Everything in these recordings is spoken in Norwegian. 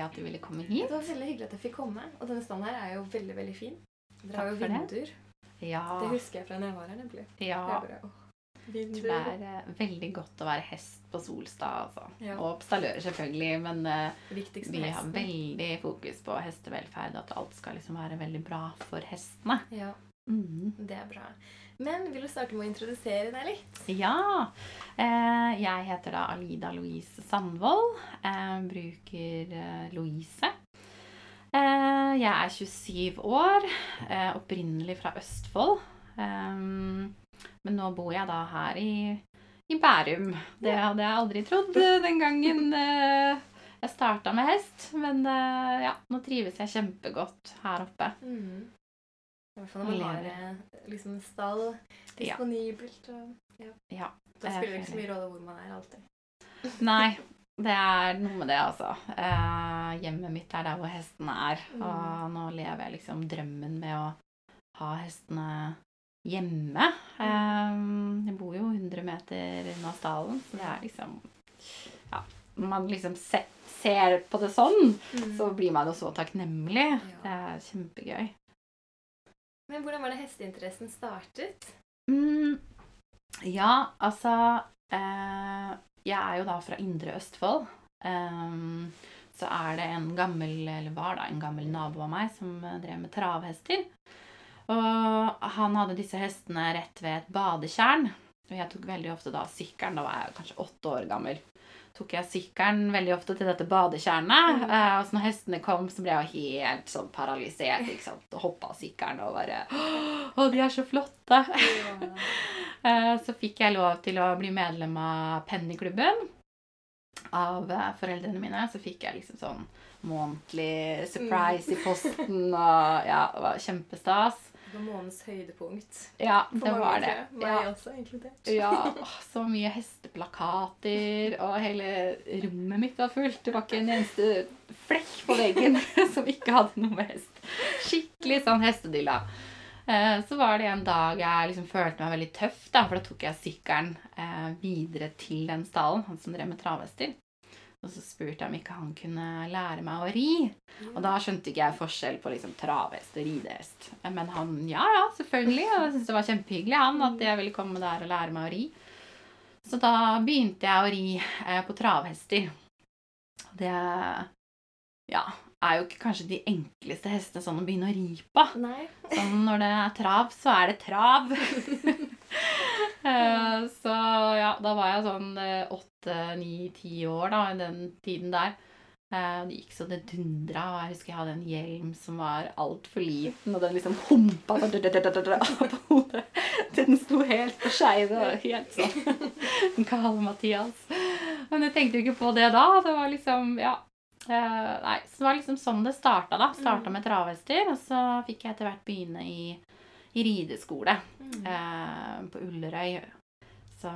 Hyggelig at du ville komme hit. Det var veldig hyggelig at jeg fikk komme. Og denne standen her er jo veldig, veldig fin. Dere har jo vinduer. det. Ja, Det husker jeg fra da jeg var her, nemlig. ja. Det er bra. Jeg tror det er eh, veldig godt å være hest på Solstad. Altså. Ja. Og Oppstadlør, selvfølgelig. Men uh, vi har veldig fokus på hestevelferd. At alt skal liksom være veldig bra for hestene. Ja, Mm. det er bra. Men vil du starte med å introdusere deg litt? Ja. Eh, jeg heter da Alida Louise Sandvold. Eh, bruker eh, Louise. Jeg er 27 år. Opprinnelig fra Østfold. Men nå bor jeg da her i, i Bærum. Det hadde jeg aldri trodd den gangen jeg starta med hest. Men ja, nå trives jeg kjempegodt her oppe. Mm. Hvert fall når man har eh, liksom stall Ja. disponibelt. Og, Ja. da spiller det ikke så mye rolle hvor man er alltid. Nei, det er noe med det, altså. Eh, hjemmet mitt er der hvor hestene er. Mm. Og nå lever jeg liksom drømmen med å ha hestene hjemme. Eh, jeg bor jo 100 meter unna stallen, så det er liksom Ja, når man liksom se, ser på det sånn, Mm. så blir man jo så takknemlig. Ja. Det er kjempegøy. Men hvordan var det hesteinteressen startet? Mm, ja, altså eh, Jeg er jo da fra Indre Østfold. Ehm, så er det en gammel, eller var da en gammel nabo av meg som eh, drev med travhester. Og han hadde disse hestene rett ved et badetjern. Og jeg tok veldig ofte da sykkelen. Da var jeg kanskje åtte år gammel. Tok jeg sykkelen veldig ofte til dette badetjernet. Mm. Uh, og så når hestene kom, så ble jeg jo helt sånn paralysert. ikke sant? Og hoppa av sykkelen og bare Å, de er så flotte! Eh, Så fikk jeg lov til å bli medlem av Pennyklubben av uh, foreldrene mine. Så fikk jeg liksom sånn månedlig surprise i posten, og ja, det var kjempestas. Det var månedens høydepunkt. Ja, det mange, var det. jeg. Meg Ja, også, inkludert. ja, så mye hesteplakater, og hele rommet mitt var fullt. Det var ikke en eneste flekk på veggen som ikke hadde noe med hest. Skikkelig sånn hestedylla. Eh, Så var det en dag jeg liksom følte meg veldig tøff, da, for da tok jeg sykkelen eh, videre til den stallen, han som drev med travhester. Og så spurte jeg om ikke han kunne lære meg å ri. Og da skjønte ikke jeg forskjell på liksom travhest og ridehest. Men han ja, ja, selvfølgelig. Og jeg syntes det var kjempehyggelig han, at jeg ville komme der og lære meg å ri. Så da begynte jeg å ri eh, på travhester. Det ja, er jo ikke kanskje de enkleste hestene sånn å begynne å ri på. Nei. Sånn når det er trav, så er det trav. Eh, så ja, da var jeg sånn eh, åtte, ni, ti år da, i den tiden der. Eh, Det gikk så det dundra, og jeg husker jeg hadde en hjelm som var altfor liten, og den liksom humpa på hodet. Den sto helt på skeive og helt sånn gal Mathias. Men jeg tenkte jo ikke på det da. Det var liksom, ja. Eh, nei, så det var liksom sånn det starta, da. Starta med travhester, og så fikk jeg etter hvert begynne i, i rideskole Mm. eh, på Ullerøy. Så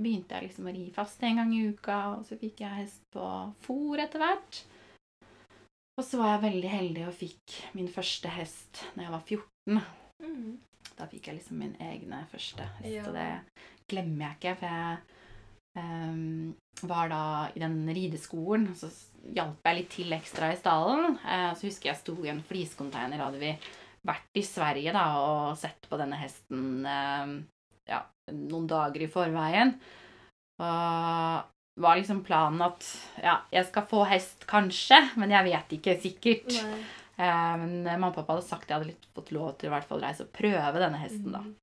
begynte jeg liksom å ri fast en gang i uka, og så fikk jeg hest på fôr etter hvert. Og så var jeg veldig heldig og fikk min første hest når jeg var 14. Mm. Da fikk jeg liksom min egne første hest, Ja. og det glemmer jeg ikke. For jeg um, var da i den rideskolen, og så hjalp jeg litt til ekstra i stallen. Uh, så husker jeg sto i en fliscontainer, hadde vi vært i Sverige da, og sett på denne hesten ehm, ja, noen dager i forveien. Og var liksom planen at ja, jeg skal få hest kanskje, men jeg vet ikke sikkert. Eh, men mamma og pappa hadde sagt at jeg hadde fått lov til å i hvert fall reise og prøve denne hesten. da. Mm.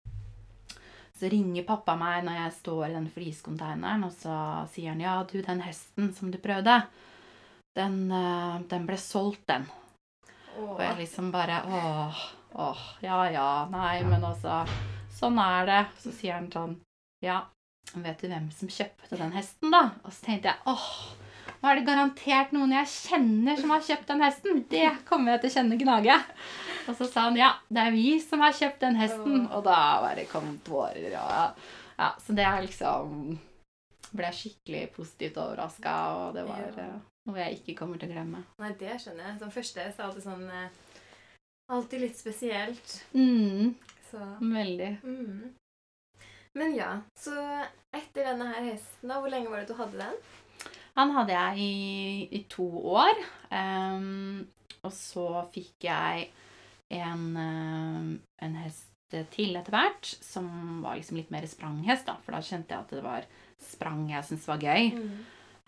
Så ringer pappa meg når jeg står i den fliscontaineren, og så sier han ja, du, den hesten som du prøvde, den, eh, den ble solgt, den. Åh. Og jeg liksom bare åh, åh, ja ja, nei, men altså Sånn er det. Så sier han sånn Ja, vet du hvem som kjøpte den hesten, da? Og så tenkte jeg åh, nå er det garantert noen jeg kjenner som har kjøpt den hesten. Det kommer jeg til å kjenne gnage. Og så sa han ja, det er vi som har kjøpt den hesten. Og da bare kom tårer. Og ja, så det er liksom Ble jeg skikkelig positivt overraska, og det var Ja. eh, noe jeg ikke kommer til å glemme. Nei, det skjønner jeg. Som første så er alltid sånn eh, Alltid litt spesielt. Mm, Så veldig. mm. Men ja, så etter denne her hesten, da, hvor lenge var det du hadde den? Han hadde jeg i, i to år. Um, og så fikk jeg en, eh, en hest til etter hvert, som var liksom litt mer spranghest, da. For da kjente jeg at det var sprang jeg syntes var gøy. Mm.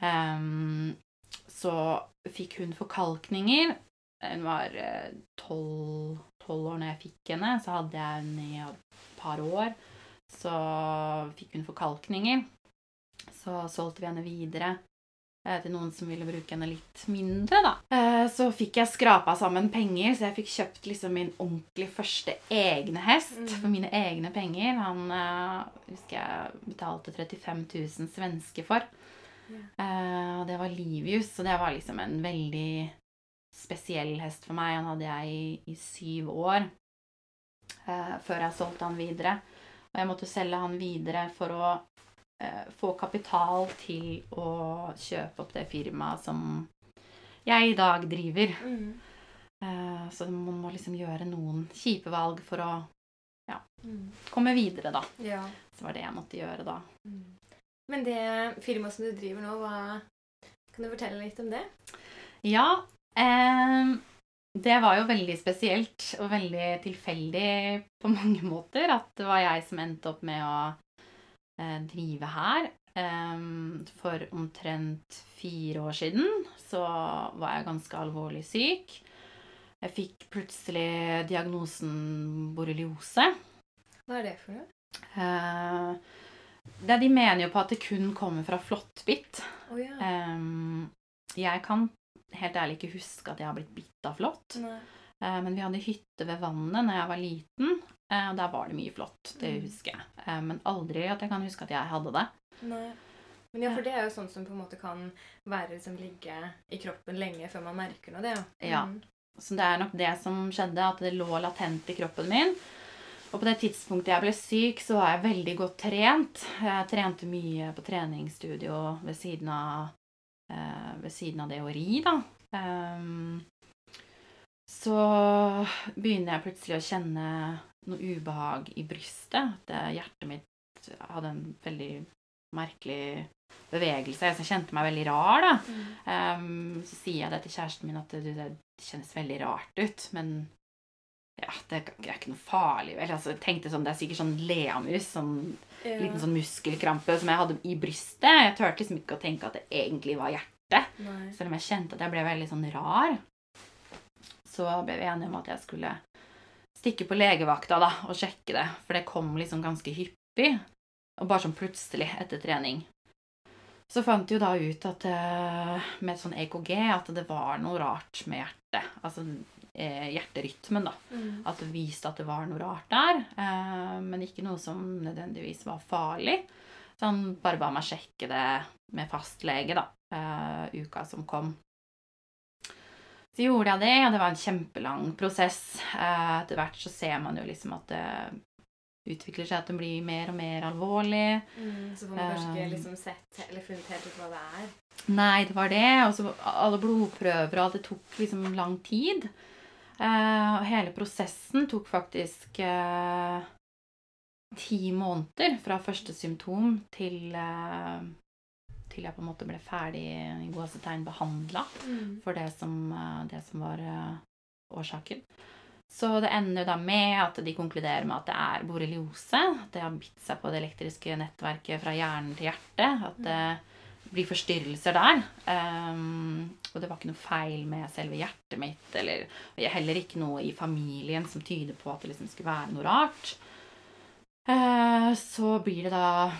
Um, så fikk hun forkalkninger. Hun var tolv tolv tolv år når jeg fikk henne. Så hadde jeg henne i et par år. Så fikk hun forkalkninger. Så solgte vi henne videre eh, til noen som ville bruke henne litt mindre, da. Eh, Så fikk jeg skrapa sammen penger, så jeg fikk kjøpt liksom min ordentlig første egne hest Mm. for mine egne penger. Han eh, husker jeg betalte 35 000 svenske for. Og det var Livius, så det var liksom en veldig spesiell hest for meg. Han hadde jeg i, i syv år eh, før jeg solgte han videre. Og jeg måtte selge han videre for å eh, få kapital til å kjøpe opp det firmaet som jeg i dag driver. Mm. Eh, så man må liksom gjøre noen kjipe valg for å Mm. komme videre, da. Ja. Så var det jeg måtte gjøre da. Mm. Men det firmaet som du driver nå, hva Kan du fortelle litt om det? Ja, eh, det var jo veldig spesielt og veldig tilfeldig på mange måter at det var jeg som endte opp med å eh, drive her. Eh, for omtrent fire år siden så var jeg ganske alvorlig syk. Jeg fikk plutselig diagnosen borreliose. Hva er det for noe? Eh, det, de mener jo på at det kun kommer fra flåttbitt. Oh, ja. Ehm, jeg kan helt ærlig ikke huske at jeg har blitt bitt av flått. Eh, men vi hadde hytte ved vannet når jeg var liten, eh, og der var det mye flått. Det Mm. husker jeg. Eh, men aldri at jeg kan huske at jeg hadde det. Nei. Men ja, for det er jo sånn som på en måte kan være liksom ligge i kroppen lenge før man merker noe, det, ja. Ja. Mm. Så det er nok det som skjedde, at det lå latent i kroppen min. Og på det tidspunktet jeg ble syk, så var jeg veldig godt trent. Jeg trente mye på treningsstudio ved siden av, ved siden av det å ri, da. Ehm, så begynner jeg plutselig å kjenne noe ubehag i brystet. At eh, hjertet mitt hadde en veldig merkelig bevegelse. Jeg kjente meg veldig rar, da. Mm. Ehm, så sier jeg det til kjæresten min at det, det kjennes veldig rart ut, men ja, det, er- det er ikke noe farlig, vel. Altså, jeg tenkte sånn, Det er sikkert sånn leamus, sånn Ja. liten sånn muskelkrampe som jeg hadde i brystet. Jeg turte liksom ikke å tenke at det egentlig var hjertet, Nei. selv om jeg kjente at jeg ble veldig sånn rar. Så ble vi enige om at jeg skulle stikke på legevakta da, og sjekke det, for det kom liksom ganske hyppig, og bare sånn plutselig etter trening. Så fant de jo da ut at eh, med et sånn EKG at det var noe rart med hjertet. Altså eh, hjerterytmen, da. Mm. At det viste at det var noe rart der. Eh, men ikke noe som nødvendigvis var farlig. Så han bare ba meg sjekke det med fastlege, da. uh, uka som kom. Så gjorde jeg det, og det var en kjempelang prosess. Uh, etter hvert så ser man jo liksom at det utvikler seg, at det blir mer og mer alvorlig. Mm. Så får man kanskje ikke Um, liksom sett eller funnet helt ut hva det er. Nei, det var det. Og så alle blodprøver og alt. Det tok liksom lang tid. Uh, og hele prosessen tok faktisk eh, ti måneder fra første symptom til, eh, til jeg på en måte ble ferdig i gåsetegn behandla Mm. for det som, eh, det som var eh, årsaken. Så det ender da med at de konkluderer med at det er borreliose. At det har bitt seg på det elektriske nettverket fra hjernen til hjertet. At det blir forstyrrelser der. Um, og det var ikke noe feil med selve hjertet mitt, eller heller ikke noe i familien som tyder på at det liksom skulle være noe rart. Eh, så blir det da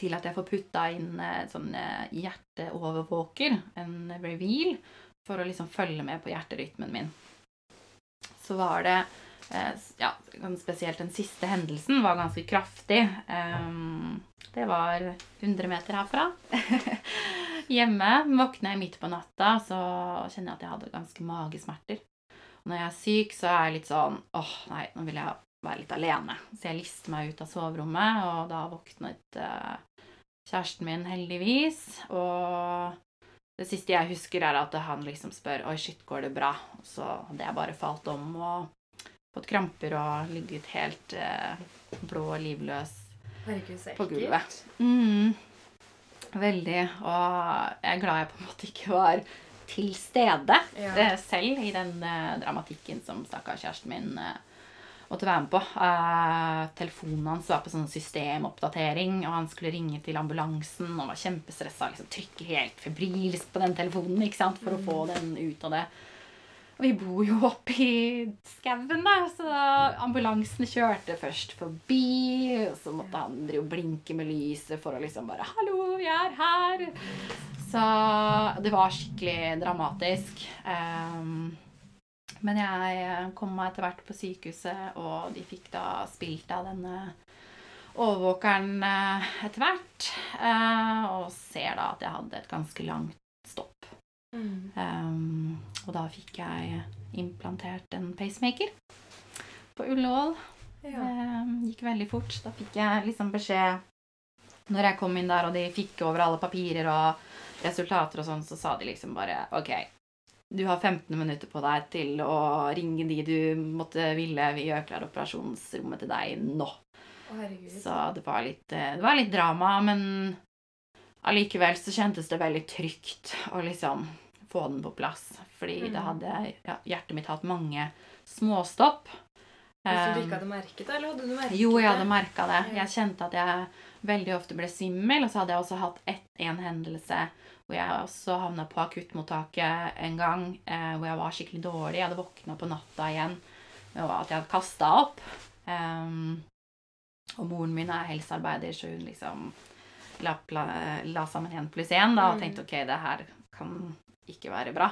til at jeg får putta inn eh, sånn eh, hjerteovervåker, en reveal, for å liksom følge med på hjerterytmen min. Så var det ja, spesielt den siste hendelsen var ganske kraftig. Det var 100 meter herfra. Hjemme våkner jeg midt på natta, så kjenner jeg at jeg hadde ganske magesmerter. Når jeg er syk, så er jeg litt sånn åh, nei, nå vil jeg være litt alene. Så jeg lister meg ut av soverommet, og da våknet uh, kjæresten min heldigvis. Og det siste jeg husker, er at han liksom spør Oi, shit, går det bra? Og så hadde jeg bare falt om og fått kramper og ligget helt uh, blå og livløs på gulvet. Mm. Veldig. Og jeg er glad jeg på en måte ikke var til stede Ja. eh, selv i den dramatikken som stakkars kjæresten min eh, måtte være med på. Uh, telefonen hans var på sånn systemoppdatering, og han skulle ringe til ambulansen og var kjempestressa. Liksom, trykker helt febrilsk på den telefonen ikke sant, for å få den ut av det. Og vi bor jo oppe i skauen, da, så ambulansen kjørte først forbi. Og så måtte han drive og blinke med lyset for å liksom bare 'Hallo, vi er her!' Så det var skikkelig dramatisk. Ehm, men jeg kom meg etter hvert på sykehuset, og de fikk da spilt av denne overvåkeren eh, etter hvert. eh, og ser da at jeg hadde et ganske langt stopp. Mm. Um, og da fikk jeg implantert en pacemaker på Ullevål. Ja. Det gikk veldig fort. Da fikk jeg liksom beskjed Når jeg kom inn der, og de fikk over alle papirer og resultater og sånn, så sa de liksom bare OK, du har 15 minutter på deg til å ringe de du måtte ville. Vi gjør klar operasjonsrommet til deg nå. Herregud. Så det var litt, eh, det var litt drama, men allikevel så kjentes det veldig trygt å liksom få den på plass. Fordi Mm. det hadde ja, hjertet mitt hatt mange småstopp. Hvis du ikke hadde merket det, eller hadde du merket det? jo, jeg hadde merka det. Jeg kjente at jeg veldig ofte ble svimmel. Og så hadde jeg også hatt ett, en hendelse hvor jeg også havna på akuttmottaket en gang. Eh, hvor jeg var skikkelig dårlig. Jeg hadde våkna på natta igjen med at jeg hadde kasta opp. Um, og moren min er helsearbeider, så hun liksom la, la, la sammen én pluss én og Mm. tenkte ok, det her kan ikke være bra.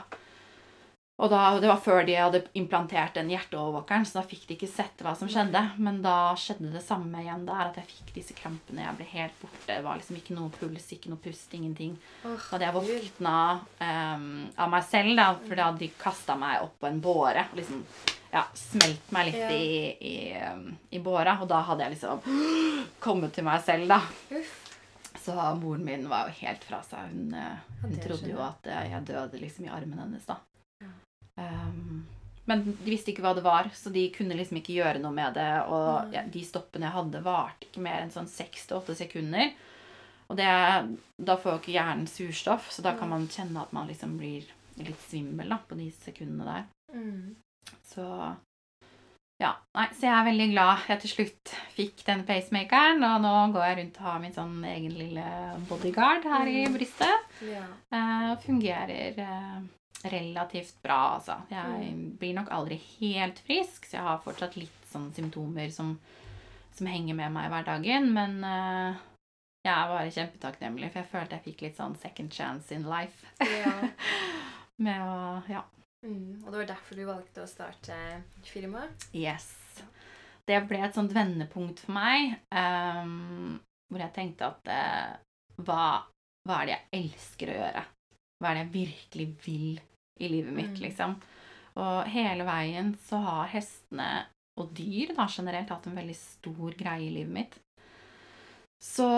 Og da, Det var før de hadde implantert den hjerteovervåkeren, så da fikk de ikke sett hva som skjedde. Men da skjedde det samme igjen der, at jeg fikk disse krampene. Jeg ble helt borte. Det var liksom ikke noe puls, ikke noe pust, ingenting. Oh, hadde jeg våkna um, av meg selv, da, for da hadde de kasta meg opp på en båre. og liksom ja, smelt meg litt Ja. i, i, i båra. Og da hadde jeg liksom kommet til meg selv, da. Uff. Så moren min var jo helt fra seg. Hun, eh, hun trodde jo at eh, jeg døde liksom i armen hennes, da. Em, men de visste ikke hva det var, så de kunne liksom ikke gjøre noe med det. Og ja, de stoppene jeg hadde, varte ikke mer enn sånn seks til åtte sekunder. Og det, da får jo ikke hjernen surstoff, så da kan man kjenne at man liksom blir litt svimmel da, på de sekundene der. Mm. Så ja. Nei, så jeg er veldig glad jeg til slutt fikk den pacemakeren. Og nå går jeg rundt og har min sånn egen lille bodyguard her i Mm. brystet. Ja. Uh, fungerer eh, relativt bra, altså. Jeg Mm. blir nok aldri helt frisk, så jeg har fortsatt litt sånne symptomer som, som henger med meg i hverdagen. Men uh, jeg er bare kjempetakknemlig, for jeg følte jeg fikk litt sånn second chance in life. Ja. med å Ja. Mm. Og det var derfor du valgte å starte firma? Yes. Det ble et sånt vendepunkt for meg, um, hvor jeg tenkte at uh, hva, hva er det jeg elsker å gjøre? Hva er det jeg virkelig vil i livet mitt, Mm. liksom? Og hele veien så har hestene, og dyr da generelt, hatt en veldig stor greie i livet mitt. Så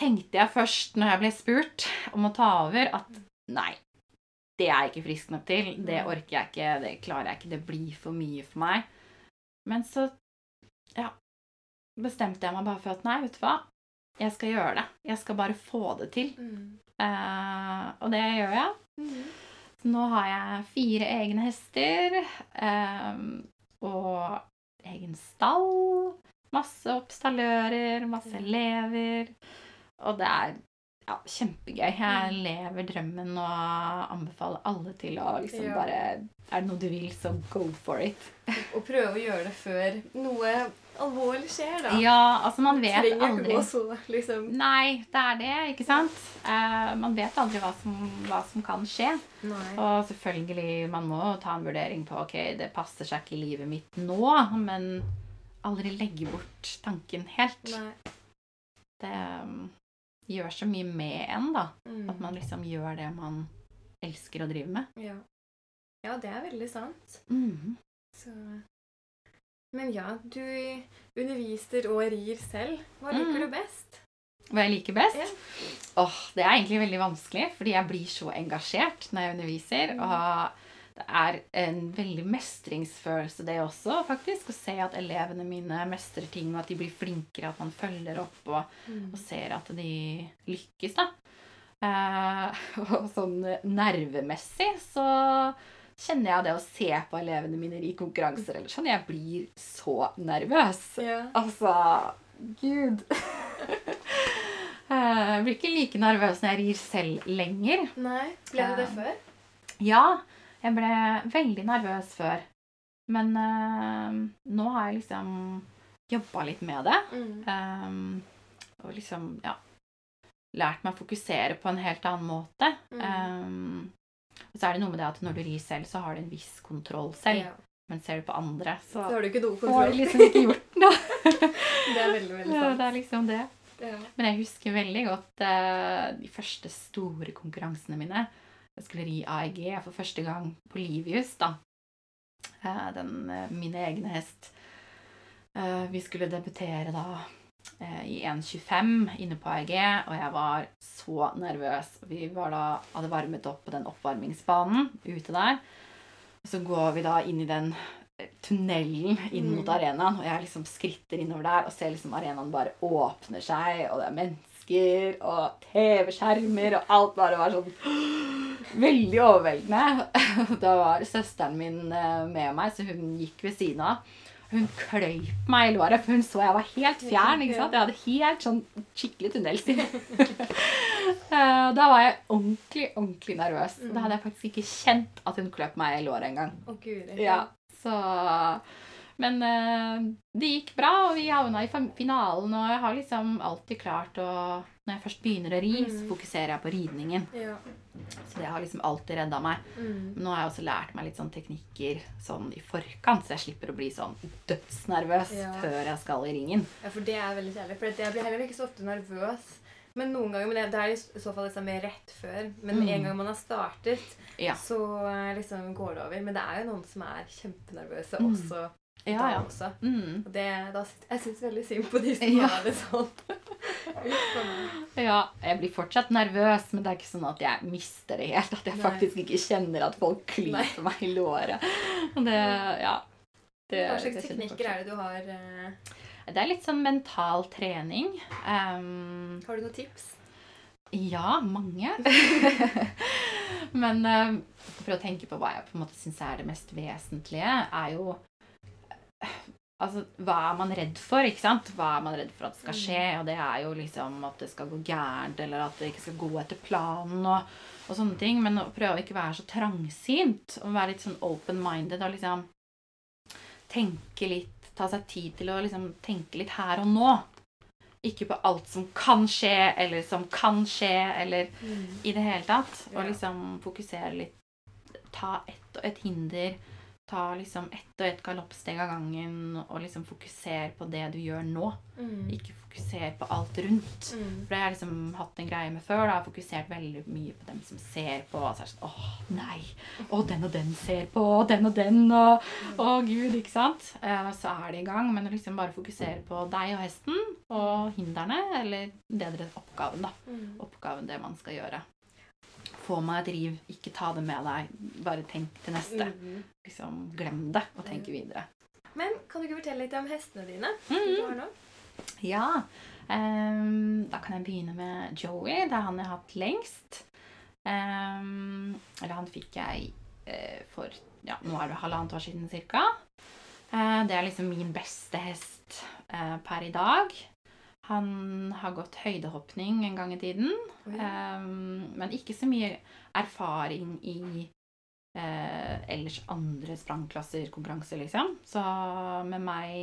tenkte jeg først, når jeg ble spurt om å ta over, at nei, det er jeg ikke frisk nok til. Det orker jeg ikke, det klarer jeg ikke, det blir for mye for meg. Men så ja, bestemte jeg meg bare for at nei, vet du hva, jeg skal gjøre det. Jeg skal bare få det til. Mm. Eh, og det gjør jeg. Mm. Nå har jeg fire egne hester eh, og egen stall. Masse oppstallører, masse elever. Og det er ja, kjempegøy. Jeg Mm. lever drømmen og anbefaler alle til å liksom Ja. bare Er det noe du vil, så go for it. Og prøve å gjøre det før noe alvorlig skjer, da. Ja, altså man vet Trenger ikke aldri gå så, liksom. Nei, det er det, ikke sant? Uh, man vet aldri hva som, hva som kan skje. Nei. Og selvfølgelig, man må ta en vurdering på ok, det passer seg ikke i livet mitt nå, men aldri legge bort tanken helt. Nei. Det um, gjør så mye med en, da. Mm. At man liksom gjør det man elsker å drive med. ja. ja, det er veldig sant. Mm. Så Men ja, du underviser og rir selv. Hva liker mm. du best? Hva jeg liker best? Ja. Åh, det er egentlig veldig vanskelig, fordi jeg blir så engasjert når jeg underviser. Mm. Og det er en veldig mestringsfølelse det også, faktisk. Å se at elevene mine mestrer ting, og at de blir flinkere, at man følger opp og, Mm. og ser at de lykkes, da. Eh, og sånn nervemessig så kjenner jeg det å se på elevene mine i konkurranser eller sånn. Jeg blir så nervøs. Yeah. Altså Gud. Eh, Jeg blir ikke like nervøs når jeg rir selv lenger. Nei, ble du det før? Ja, jeg ble veldig nervøs før. Men eh, nå har jeg liksom jobba litt med det. Mm. Um, og liksom, ja Lært meg å fokusere på en helt annen måte. Mm. Um, og så er det noe med det at når du rir selv, så har du en viss kontroll selv. Ja. Men ser du på andre, så Så har du ikke noe får du liksom ikke gjort noe. Det er veldig, veldig sant. Ja, det er liksom det. Ja. Men jeg husker veldig godt uh, de første store konkurransene mine. Jeg skulle ri AEG for første gang på Livius, da. Eh, den, mine egne hest. Eh, vi skulle debutere da eh, i 1.25 inne på AEG, og jeg var så nervøs. Vi var da, hadde varmet opp på den oppvarmingsbanen ute der. Så går vi da inn i den eh, tunnelen inn mot Mm. arenaen, og jeg liksom skritter innover der og ser liksom arenaen bare åpner seg, og det er mennesker og TV-skjermer, og alt bare var sånn veldig overveldende. Da var søsteren min eh, med meg, så hun gikk ved siden av. Hun kløyp meg i låret, for hun så jeg var helt fjern. ikke sant? Jeg hadde helt sånn skikkelig tunnelsyn. Eh, Da var jeg ordentlig, ordentlig nervøs. Da hadde jeg faktisk ikke kjent at hun kløp meg i låret engang. Ja, så Men eh, det gikk bra, og vi havna i finalen, og jeg har liksom alltid klart å Når jeg først begynner å ri, så Mm. fokuserer jeg på ridningen. Ja. Så det har liksom alltid redda meg. Mm. Men nå har jeg også lært meg litt sånn teknikker sånn i forkant, så jeg slipper å bli sånn dødsnervøs Ja. før jeg skal i ringen. ja, for det er veldig kjærlig. For jeg blir heller ikke så ofte nervøs. Men noen ganger, men det, det er i så fall liksom mer rett før. Men Mm. en gang man har startet, Ja. så eh, liksom går det over. Men det er jo noen som er kjempenervøse Mm. også. Ja, da ja. Også. Mm. Og det, da, jeg syns veldig synd på de som Ja. har det sånn. Ja. Jeg blir fortsatt nervøs, men det er ikke sånn at jeg mister det helt. At jeg Nei. faktisk ikke kjenner at folk klyper meg i låret. Det, ja. Det, Hva slags teknikker er det du har? eh, Det er litt sånn mental trening. Um, Har du noen tips? ja, mange. Men um, for å tenke på hva jeg på en måte syns er det mest vesentlige, er jo Altså, hva er man redd for, ikke sant? Hva er man redd for at skal skje? Og det er jo liksom at det skal gå gærent, eller at det ikke skal gå etter planen, og, og sånne ting. Men å prøve å ikke være så trangsynt, og være litt sånn open-minded og liksom tenke litt Ta seg tid til å liksom tenke litt her og nå. Ikke på alt som kan skje, eller som kan skje, eller i det hele tatt. Og liksom fokusere litt Ta ett og ett hinder. Ta liksom ett og ett galoppsteg av gangen, og liksom fokusere på det du gjør nå. Mm. Ikke fokusere på alt rundt. Mm. For det har jeg liksom hatt en greie med før. Da. Jeg har fokusert veldig mye på dem som ser på. Og så er det sånn Åh, nei! Å, den og den ser på, og den og den, og Å, gud, ikke sant? Eh, så er de i gang. Men liksom bare fokusere på deg og hesten, og hindrene, eller det dere oppgaven, da. Mm. Oppgaven, det man skal gjøre. Få meg et riv, ikke ta det med deg. Bare tenk til neste. Mm. Liksom, glem det, og tenk videre. Men kan du ikke fortelle litt om hestene dine? Mm. Ja. Um, da kan jeg begynne med Joey. Det er han jeg har hatt lengst. Um, eller han fikk jeg uh, for ja, nå er det halvannet år siden cirka. Uh, det er liksom min beste hest uh, per i dag. Han har gått høydehoppning en gang i tiden. Oh, ja. um, men ikke så mye erfaring i uh, ellers andre sprangklasser, konkurranser, liksom. Så med meg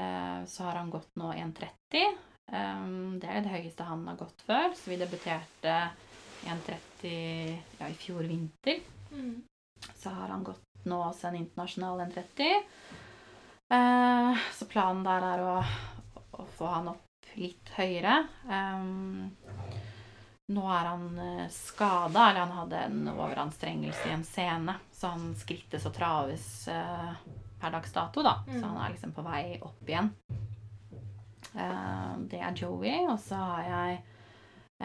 uh, så har han gått nå 1,30. Um, det er det høyeste han har gått før, så vi debuterte 1,30 ja, i fjor vinter. Mm. Så har han gått nå også en internasjonal 1,30. Uh, så planen der er å, å få han opp litt høyere. Um, nå er han uh, skada, eller han hadde en overanstrengelse i en scene. så han skrittes og traves uh, per dags dato, da. Mm. Så han er liksom på vei opp igjen. Uh, det er Joey, og så har jeg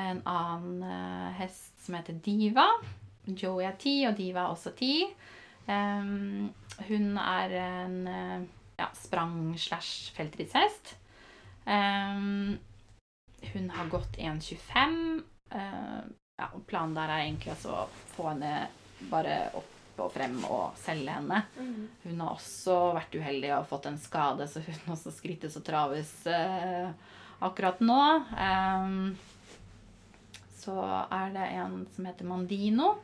en annen uh, hest som heter Diva. Joey er ti, og Diva er også ti. Um, hun er en eh, ja, sprang-slash-feltridshest. Um, hun har gått 1,25. Uh, ja, planen der er egentlig å få henne bare opp og frem og selge henne. Mm. Hun har også vært uheldig og fått en skade, så hun også skrittes og traves uh, akkurat nå. Um, så er det en som heter Mandino.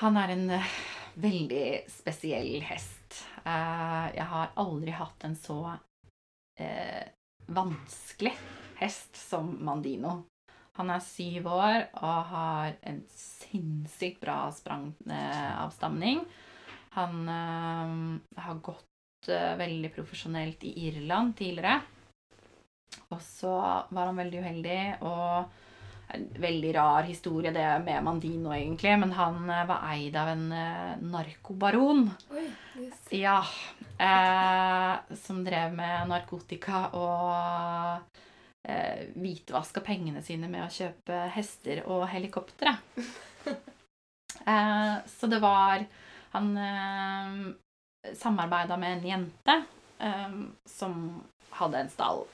Han er en uh, veldig spesiell hest. Uh, jeg har aldri hatt en så eh, vanskelig hest som Mandino. Han er syv år og har en sinnssykt bra sprangavstamning. Han øh, har gått øh, veldig profesjonelt i Irland tidligere. Og så var han veldig uheldig, og en veldig rar historie det med Mandino, egentlig. Men han eh, var eid av en eh, narkobaron. Oi, yes. Ja. Eh, som drev med narkotika og eh, hvitvaska pengene sine med å kjøpe hester og helikoptre. eh, så det var Han eh, samarbeida med en jente eh, som hadde en stall.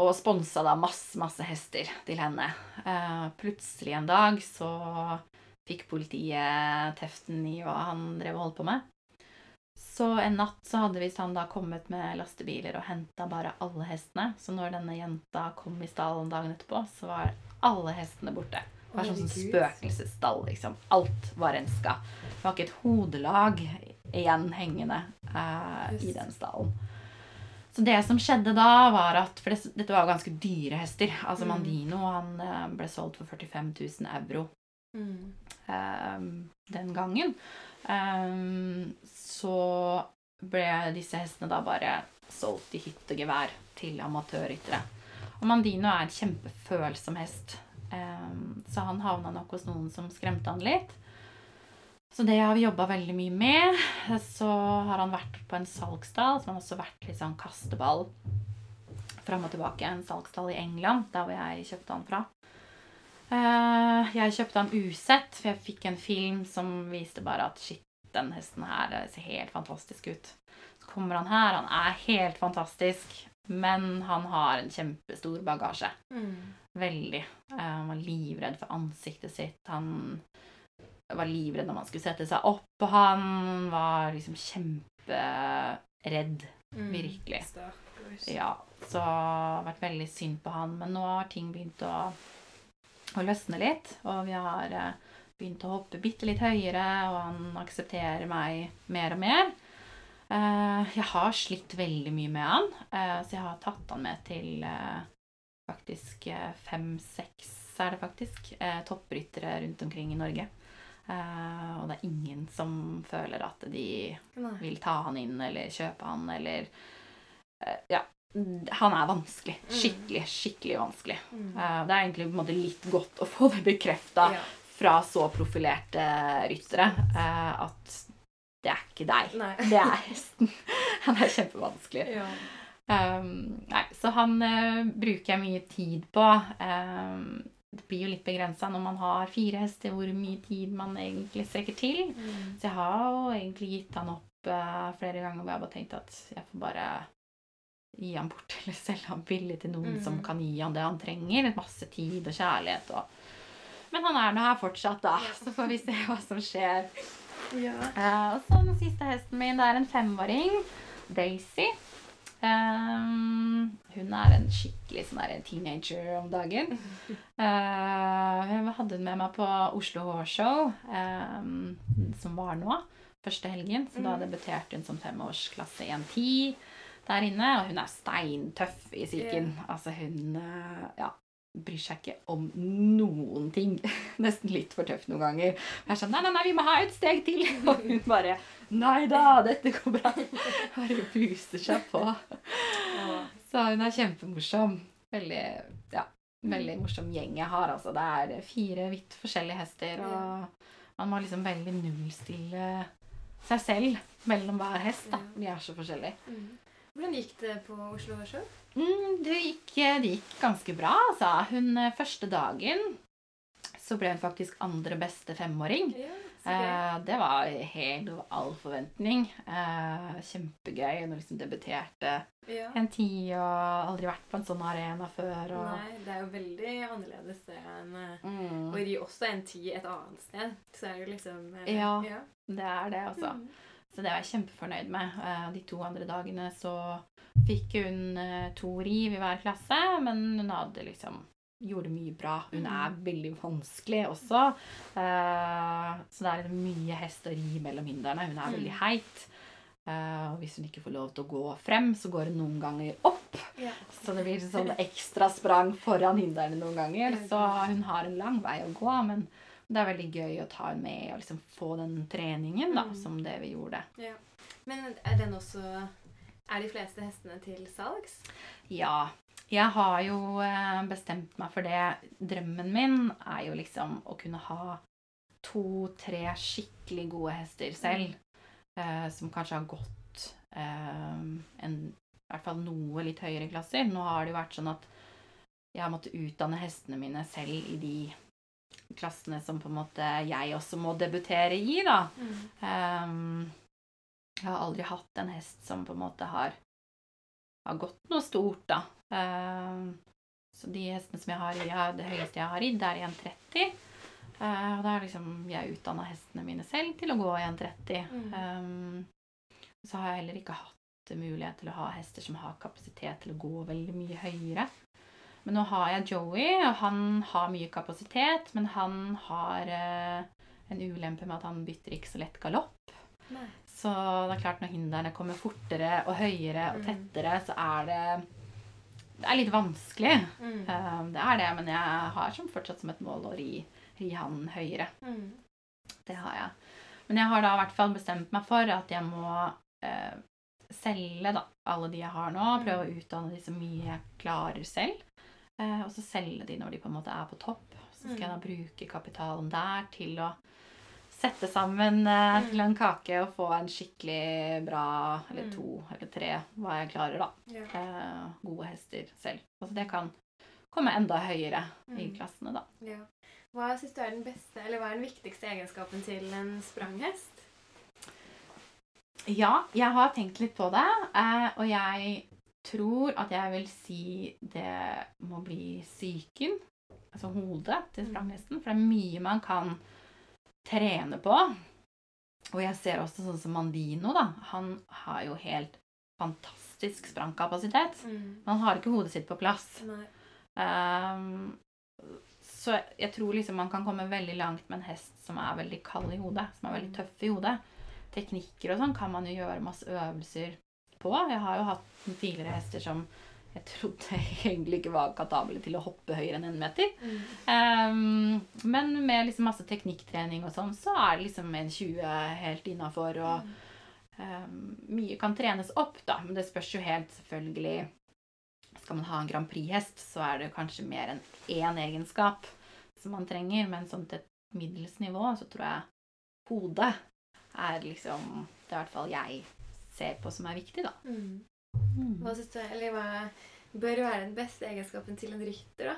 Og sponsa da masse, masse hester til henne. Eh, plutselig en dag så fikk politiet teften i hva han drev og holdt på med. Så en natt så hadde visst han da kommet med lastebiler og henta bare alle hestene. Så når denne jenta kom i stallen dagen etterpå, så var alle hestene borte. Det var sånn som Herregud. spøkelsesstall, liksom. Alt var renska. Det var ikke et hodelag igjen hengende eh, i den stallen. Så det som skjedde da, var at For det, dette var jo ganske dyre hester. Altså Mm. Mandino han eh, ble solgt for 45 000 euro Mm. um, den gangen. Um, så ble disse hestene da bare solgt i hytt og gevær til amatørryttere. Og Mandino er en kjempefølsom hest, um, så han havna nok hos noen som skremte han litt. Så det har vi jobba veldig mye med. Så har han vært på en salgsdal, som har også vært litt sånn kasteball fram og tilbake. En salgsdal i England, der hvor jeg kjøpte han fra. Eh, jeg kjøpte han usett, for jeg fikk en film som viste bare at shit, den hesten her eh, ser helt fantastisk ut. Så kommer han her, han er helt fantastisk, men han har en kjempestor bagasje. Mm. Veldig. Eh, Han var livredd for ansiktet sitt. Han var livredd når man skulle sette seg opp på han. Var liksom kjemperedd. Mm. Virkelig. Ja, så det har vært veldig synd på han. Men nå har ting begynt å, å løsne litt. Og vi har eh, begynt å hoppe bitte litt høyere, og han aksepterer meg mer og mer. Eh, jeg har slitt veldig mye med han, eh, så jeg har tatt han med til faktisk fem-seks, er det faktisk, toppryttere rundt omkring i Norge. Eh, og det er ingen som føler at de Nei. vil ta han inn eller kjøpe han eller uh, Ja. Han er vanskelig. Mm. Skikkelig, skikkelig vanskelig. Mm. Uh, det er egentlig på en måte litt godt å få det bekrefta Ja. fra så profilerte ryttere at det er ikke deg. Nei. Det er hesten. Han er kjempevanskelig. Ja. Um, nei, så han bruker jeg mye tid på. Um, det blir jo litt begrensa når man har fire hester, hvor mye tid man egentlig strekker til. Mm. Så jeg har jo egentlig gitt han opp uh, flere ganger hvor jeg bare tenkt at jeg får bare gi han bort eller selge han billig til noen Mm. som kan gi han det han trenger. Masse tid og kjærlighet og Men han er nå her fortsatt, da. Så får vi se hva som skjer. Ja. Uh, og så den siste hesten min, det er en femåring. Daisy. Um, hun er en skikkelig sånn der teenager om dagen. Uh, jeg hadde hun med meg på Oslo Hårshow, Show, eh, som var nå. Første helgen. Så da Mhm. debuterte hun som femårsklasse 1-10 der inne. Og hun er steintøff i psyken. Altså, hun uh, ja, bryr seg ikke om noen ting. Nesten litt for tøff noen ganger. Jeg er sånn Nei, nei, nei, vi må ha et steg til. Og hun bare Nei da, dette går bra. Bare booster seg på. Så hun er kjempemorsom. Veldig, ja, veldig morsom gjeng jeg har. Altså. Det er fire vidt forskjellige hester, og man må liksom veldig nullstille seg selv mellom hver hest. da. De er så forskjellige. Hvordan gikk det på Oslo Sjø? Mm, det, gikk, det gikk ganske bra, altså. Hun eh, første dagen så ble hun faktisk andre beste femåring. Ja. Eh, det var helt over all forventning. Eh, kjempegøy. Når liksom debuterte Ja. en tid og aldri vært på en sånn arena før. Og, Nei, det er jo veldig annerledes det enn eh, mm, å ri også en tid et annet sted. Så er det jo liksom eh, Ja. ja. det er det, altså. Mm. Så det var jeg kjempefornøyd med. Eh, de to andre dagene så fikk hun eh, to riv i hver klasse, men hun hadde liksom Gjorde mye bra. Hun er veldig vanskelig også. Eh, så det er liksom mye hest og ri mellom hindrene. Hun er veldig Mm. heit. Og hvis hun ikke får lov til å gå frem, så går hun noen ganger opp. Så det blir sånn ekstra sprang foran hindrene noen ganger. Så hun har en lang vei å gå, men det er veldig gøy å ta med og liksom få den treningen da, Mm. som det vi gjorde. Ja. Men er den også Er de fleste hestene til salgs? Ja, jeg har jo eh, bestemt meg for det. Drømmen min er jo liksom å kunne ha to-tre skikkelig gode hester selv. eh, som kanskje har gått eh, en, i hvert fall noe litt høyere klasser. Nå har det jo vært sånn at jeg har måttet utdanne hestene mine selv i de klassene som på en måte jeg også må debutere i, da. Ehm, jeg har aldri hatt en hest som på en måte har, har gått noe stort, da. Um, så de hestene som jeg har, ridd, det høyeste jeg har ridd, er 1,30. Uh, og da har liksom jeg utdanna hestene mine selv til å gå 1,30. Mm. Um, så har jeg heller ikke hatt mulighet til å ha hester som har kapasitet til å gå veldig mye høyere. Men nå har jeg Joey, og han har mye kapasitet, men han har eh, en ulempe med at han bytter ikke så lett galopp. Nei. Så det er klart når hindrene kommer fortere og høyere og Mm. tettere, så er det Det er litt vanskelig. Mm. Uh, Det er det, men jeg har som fortsatt som et mål å ri, ri han høyere. Mm. Det har jeg. Men jeg har da i hvert fall bestemt meg for at jeg må uh, selge da, alle de jeg har nå. Mm. Prøve å utdanne de så mye jeg klarer selv. Eh, og så selge de når de på en måte er på topp. Så skal jeg da Mm. bruke kapitalen der til å sette sammen eh, Mm. til en kake og få en skikkelig bra, eller Mm. to eller tre, hva jeg klarer, da. Ja. Eh, gode hester selv. Altså det kan komme enda høyere i Mm. klassene, da. Ja. Hva syns du er den beste, eller hva er den viktigste egenskapen til en spranghest? Ja, jeg har tenkt litt på det, eh, og jeg tror at jeg vil si det må bli psyken, altså hodet til Mm. spranghesten, for det er mye man kan trene på. Og jeg ser også sånn som Mandino, da. Han har jo helt fantastisk sprangkapasitet. Mm. Han har ikke hodet sitt på plass. Ehm, så jeg tror liksom man kan komme veldig langt med en hest som er veldig kald i hodet, som er veldig Mm. tøff i hodet. Teknikker og sånn kan man jo gjøre masse øvelser på. Jeg har jo hatt tidligere hester som jeg trodde egentlig ikke var kapable til å hoppe høyere enn en meter. Mm. Um, men med liksom masse teknikktrening og sånn, så er det liksom en 20 helt innafor. Og Mm. Ehm, mye kan trenes opp, da, men det spørs jo helt selvfølgelig Skal man ha en Grand Prix-hest, så er det kanskje mer enn én egenskap som man trenger, men sånn til et middels nivå så tror jeg hodet er liksom Det er i hvert fall jeg ser på som er viktig, da. Mm. Hva syns du, eller hva bør være den beste egenskapen til en rytter, da?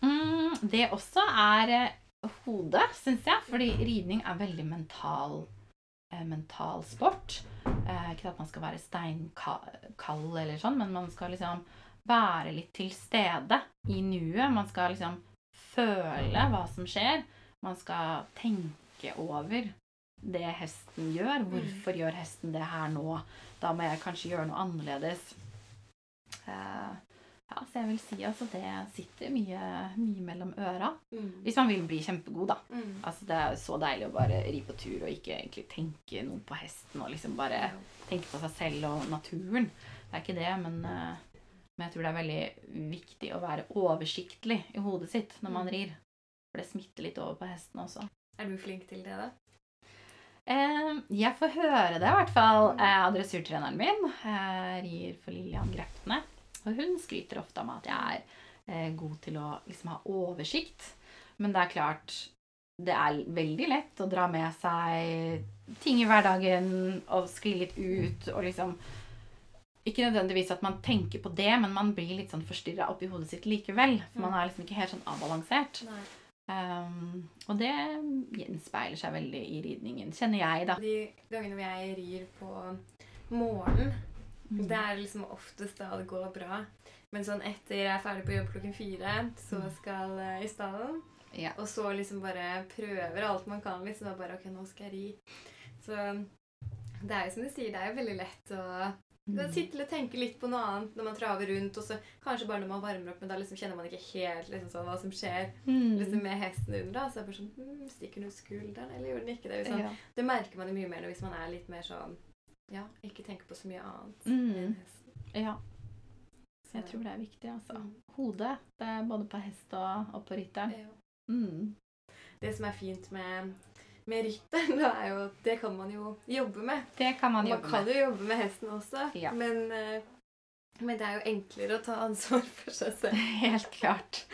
Mm, det også er eh, hodet, syns jeg. Fordi ridning er veldig mental, eh, mental sport. Eh, ikke at man skal være steinkald eller sånn, men man skal liksom være litt til stede i nuet. Man skal liksom føle hva som skjer. Man skal tenke over det hesten gjør. Hvorfor gjør hesten det her nå? Da må jeg kanskje gjøre noe annerledes. Uh, ja, så jeg vil si altså det sitter mye, mye mellom øra. Mm. Hvis man vil bli kjempegod, da. Mm. Altså Det er så deilig å bare ri på tur og ikke egentlig tenke noe på hesten. Og liksom bare Ja. tenke på seg selv og naturen. Det er ikke det, men, eh, men jeg tror det er veldig viktig å være oversiktlig i hodet sitt når man Mm. rir. For det smitter litt over på hesten også. Er du flink til det, da? Eh, jeg får høre det i hvert fall eh, av dressurtreneren min. Jeg rir for Lillian Grepne. Og hun skryter ofte om at jeg er eh, god til å liksom ha oversikt. Men det er klart det er veldig lett å dra med seg ting i hverdagen og skli litt ut og liksom Ikke nødvendigvis at man tenker på det, men man blir litt sånn forstyrra oppi hodet sitt likevel. For man er liksom ikke helt sånn avbalansert. Nei. Um, og det gjenspeiler seg veldig i ridningen, kjenner jeg, da. De gangene hvor jeg rir på morgenen, Mm. det er liksom oftest da det går bra. Men sånn etter jeg er ferdig på jobb klokken fire, så Mm. skal jeg i stallen. Ja. Og så liksom bare prøver alt man kan. liksom, og bare, ok, nå skal jeg ri. Så det er jo som du sier, det er jo veldig lett å Mm. Du sitter og tenker litt på noe annet når man traver rundt, og så kanskje bare når man varmer opp, men da liksom kjenner man ikke helt liksom sånn hva som skjer Mm. liksom med hesten under. da, Så er det bare sånn hm, Stikker den ut skulderen, eller gjorde den ikke det? Sånn, ja. Det merker man jo mye mer hvis man er litt mer sånn Ja, ikke tenker på så mye annet Mm. enn hesten. ja, Så- jeg tror det er viktig, altså. Mm. Hodet. Det er både på hest og, og på rytteren. Ja. Mm. Det som er fint med, med rytteren, da, er jo at det kan man jo jobbe med. Det kan man Man, jobbe kan med. jo jobbe med hesten også, Ja. men, eh, men det er jo enklere å ta ansvar for seg selv. Helt klart.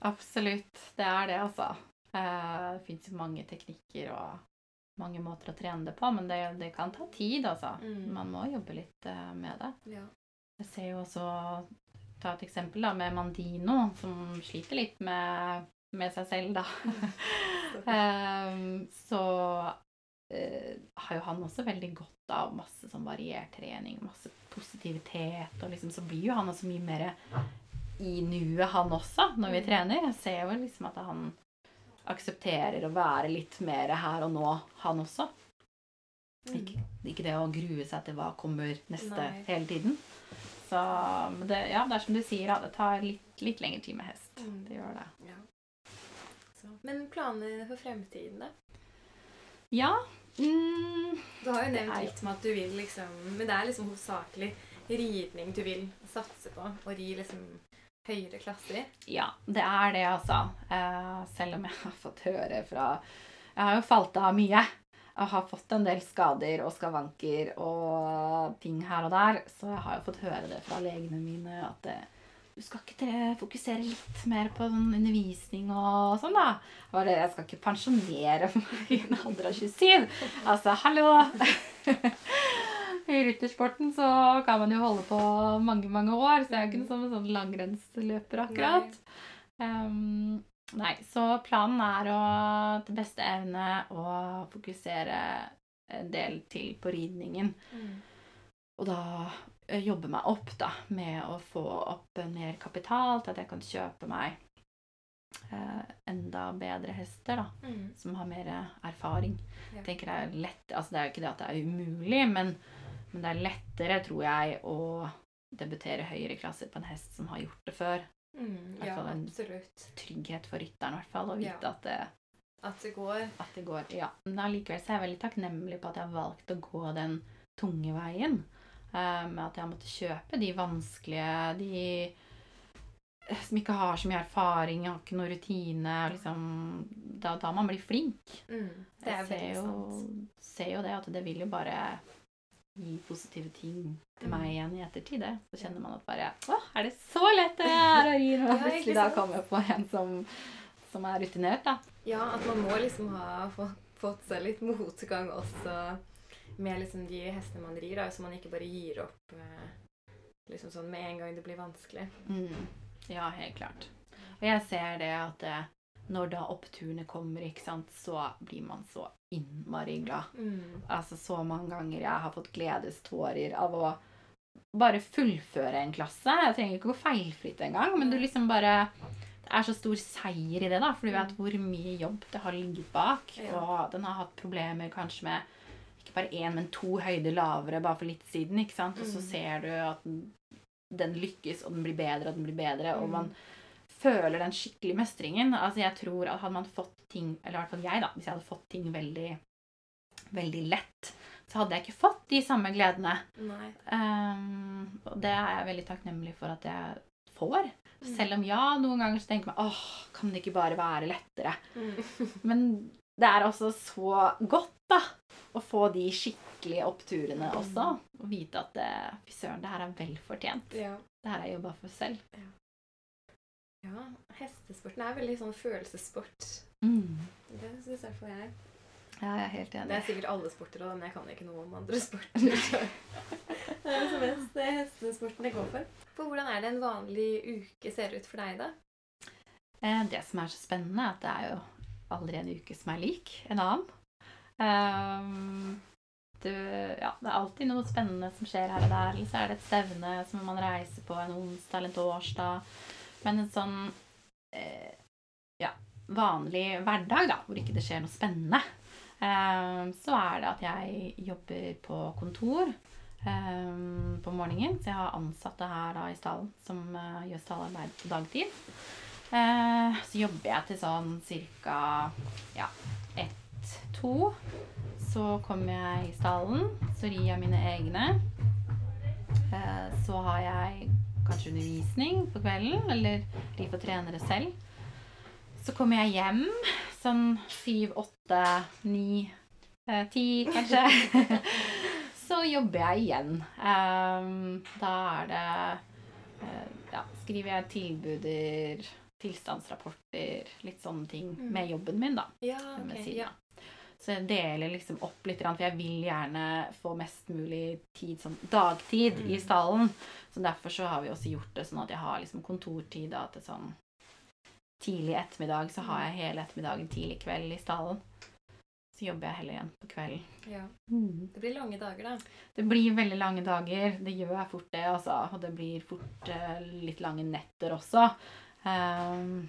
Absolutt. Det er det, altså. Eh, det fins mange teknikker og mange måter å trene det på, men det, det kan ta tid, altså. Mm. Man må jobbe litt eh, med det. Ja. Jeg ser jo også Ta et eksempel da, med Mandino, som sliter litt med, med seg selv, da. um, så uh, har jo han også veldig godt av masse sånn variert trening, masse positivitet, og liksom så blir jo han også mye mer i nuet, han også, når vi Mm. trener. Jeg ser jo liksom at han aksepterer å være litt mer her og nå, han også. Mm. Ikke, ikke det å grue seg til hva kommer neste Nei. hele tiden. Så det, ja, det er som du sier, da, det tar litt, litt lengre tid med hest. Mm. Det gjør det. Så. Men planene for fremtiden, da? Ja. Mm, Du har jo nevnt litt med at du vil liksom Men det er liksom hovedsakelig ridning du vil satse på? Og ri liksom høyere klasser? Ja, det er det, altså. Eh, selv om jeg har fått høre fra Jeg har jo falt av mye. Jeg har fått en del skader og skavanker og ting her og der. Så jeg har jo fått høre det fra legene mine at eh, du skal ikke fokusere litt mer på sånn undervisning og sånn, da. Bare, jeg skal ikke pensjonere meg i en alder av 27. Altså, hallo! I ryttersporten så kan man jo holde på mange, mange år, så jeg er jo ikke noe som en sånn langrennsløper akkurat. Um, nei, så planen er å til beste evne å fokusere en del til på ridningen. Mm. Og da jobbe meg opp da, med å få opp mer kapital til at jeg kan kjøpe meg eh, enda bedre hester, da Mm. som har mer erfaring. Ja. Tenker Det er lett, altså det er jo ikke det at det er umulig, men, men det er lettere, tror jeg, å debutere høyere klasser på en hest som har gjort det før. Mm. Ja, en- absolutt. Trygghet for rytteren, i hvert fall, å vite Ja. at, det, At det går. at det går. Ja. Men allikevel er jeg veldig takknemlig på at jeg har valgt å gå den tunge veien. Eh, Med at jeg måtte kjøpe de vanskelige, de eh, som ikke har så mye erfaring, har ikke noe rutine. Liksom, da, da man blir flink. Mm. Det er Jeg ser jo, sant. ser jo det at det vil jo bare gi positive ting til Mm. meg igjen i ettertid. det. Så kjenner man at bare Å, er det så lett det er å ri? Og plutselig da kommer jeg på en som, som er rutinert, da. Ja, at man må liksom ha fått, fått seg litt motgang også med liksom de hestene man rir, da, så man ikke bare gir opp eh, liksom sånn med en gang det blir vanskelig. Mm. Ja, helt klart. Og jeg ser det at det, når da oppturene kommer, ikke sant, så blir man så innmari glad. Mm. Altså så mange ganger jeg har fått gledestårer av å bare fullføre en klasse. Jeg trenger ikke gå feilfritt engang, men du liksom bare Det er så stor seier i det, da, for du vet hvor mye jobb det har ligget bak. Og den har hatt problemer kanskje med ikke bare én, men to høyder lavere bare for litt siden. ikke sant? Og så Mm. ser du at den, den lykkes, og den blir bedre, og den blir bedre. Og Mm. man føler den skikkelig mestringen. Altså jeg tror at Hadde man fått ting, eller i hvert fall jeg, da, hvis jeg hadde fått ting veldig, veldig lett, så hadde jeg ikke fått de samme gledene. Ehm, og det er jeg veldig takknemlig for at jeg får. Mm. Selv om ja, noen ganger så tenker man åh, kan det ikke bare være lettere? Mm. Men det er også så godt, da, å få de skikkelige oppturene Mm. også. Og vite at eh, fy søren, det her er vel fortjent. Ja. Det her har jeg jobba for selv. ja. Hestesporten er veldig sånn følelsessport. Mm. Det syns i hvert fall jeg. Ja, jeg er helt enig. Det er sikkert alle sporter men jeg kan ikke noe om andre sporter. det er som helst det er hestesporten jeg går for. For hvordan er det en vanlig uke ser ut for deg, da? Eh, det som er så spennende, er at det er jo aldri en uke som er lik en annen. Um, du, ja, det er alltid noe spennende som skjer her og der. Eller så er det et stevne som man reiser på en onsdag eller en torsdag. Men en sånn eh, ja, vanlig hverdag, da, hvor ikke det skjer noe spennende, eh, så er det at jeg jobber på kontor eh, på morgenen. Så jeg har ansatte her da i stallen som eh, gjør stallarbeid på dagtid. Eh, så jobber jeg til sånn cirka ja, ett-to. Så kommer jeg i stallen, så rir jeg mine egne. Eh, så har jeg kanskje undervisning på kvelden, eller rir for trenere selv. Så kommer jeg hjem sånn syv, åtte, ni, eh, ti kanskje. så jobber jeg igjen. Eh, da er det Ja, skriver jeg tilbuder, tilstandsrapporter, litt sånne ting Mm. med jobben min, da. Ja, okay, ok. Ja. Så jeg deler liksom opp litt, for jeg vil gjerne få mest mulig tid, sånn dagtid, i Mm. stallen. Så derfor så har vi også gjort det sånn at jeg har liksom kontortid da, til sånn tidlig ettermiddag. Så har jeg hele ettermiddagen tidlig kveld i stallen. Så jobber jeg heller igjen på kvelden. ja. Det blir lange dager, da. Det blir veldig lange dager. Det gjør fort det, altså. Og det blir fort uh, litt lange netter også. Um,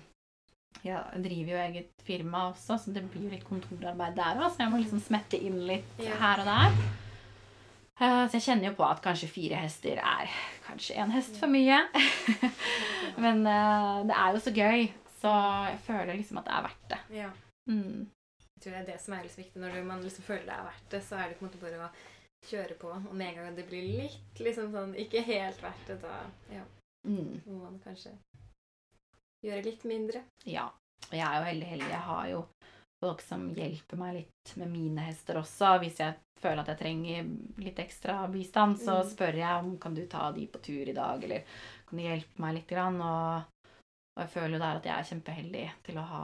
jeg driver jo eget firma også, så det blir jo litt kontorarbeid der òg. Så jeg må liksom smette inn litt Ja. her og der. Eh, så jeg kjenner jo på at kanskje fire hester er kanskje én hest for mye. Men eh, det er jo så gøy, så jeg føler liksom at det er verdt det. Ja. Mm. Jeg tror det er det som er litt viktig. Når man liksom føler det er verdt det, så er det på en måte bare å kjøre på. Og med en gang det blir litt liksom sånn ikke helt verdt det, da ja, Mm. må man kanskje gjøre litt mindre. Ja. Og jeg er jo heldig heldig. Jeg har jo folk som hjelper meg litt med mine hester også. Hvis jeg føler at jeg trenger litt ekstra bistand, så Mm. spør jeg om kan du ta de på tur i dag, eller kan du hjelpe meg litt. Grann? Og, og jeg føler jo der at jeg er kjempeheldig til å ha,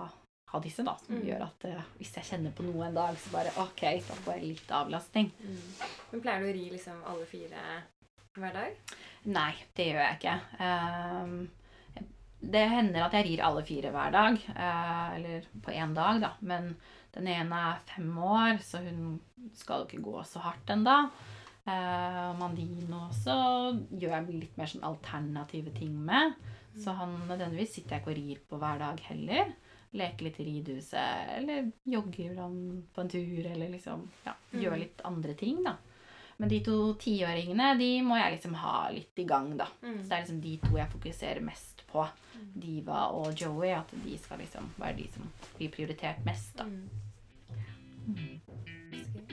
ha disse, da. Som Mm. gjør at uh, hvis jeg kjenner på noe en dag, så bare OK, da får jeg litt avlastning. Men pleier du å ri liksom alle fire hver dag? Nei, det gjør jeg ikke. Ehm, det hender at jeg rir alle fire hver dag, eh, eller på én dag, da. Men den ene er fem år, så hun skal jo ikke gå så hardt ennå. Og Mandino også gjør jeg litt mer sånn alternative ting med. Så han nødvendigvis sitter jeg ikke og rir på hver dag heller. Leker litt i ridehuset, eller jogger på en tur, eller liksom ja, gjør Mm. litt andre ting, da. Men de to tiåringene, de må jeg liksom ha litt i gang, da. Mm. Så det er liksom de to jeg fokuserer mest på. Mm. Diva og Joey. At de skal liksom være de som blir prioritert mest, da. Mm.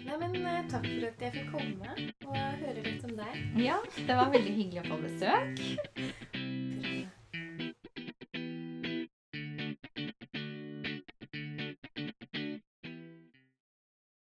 Nei, men eh, takk for at jeg fikk komme og høre litt om deg. Ja, det var veldig hyggelig å få besøk.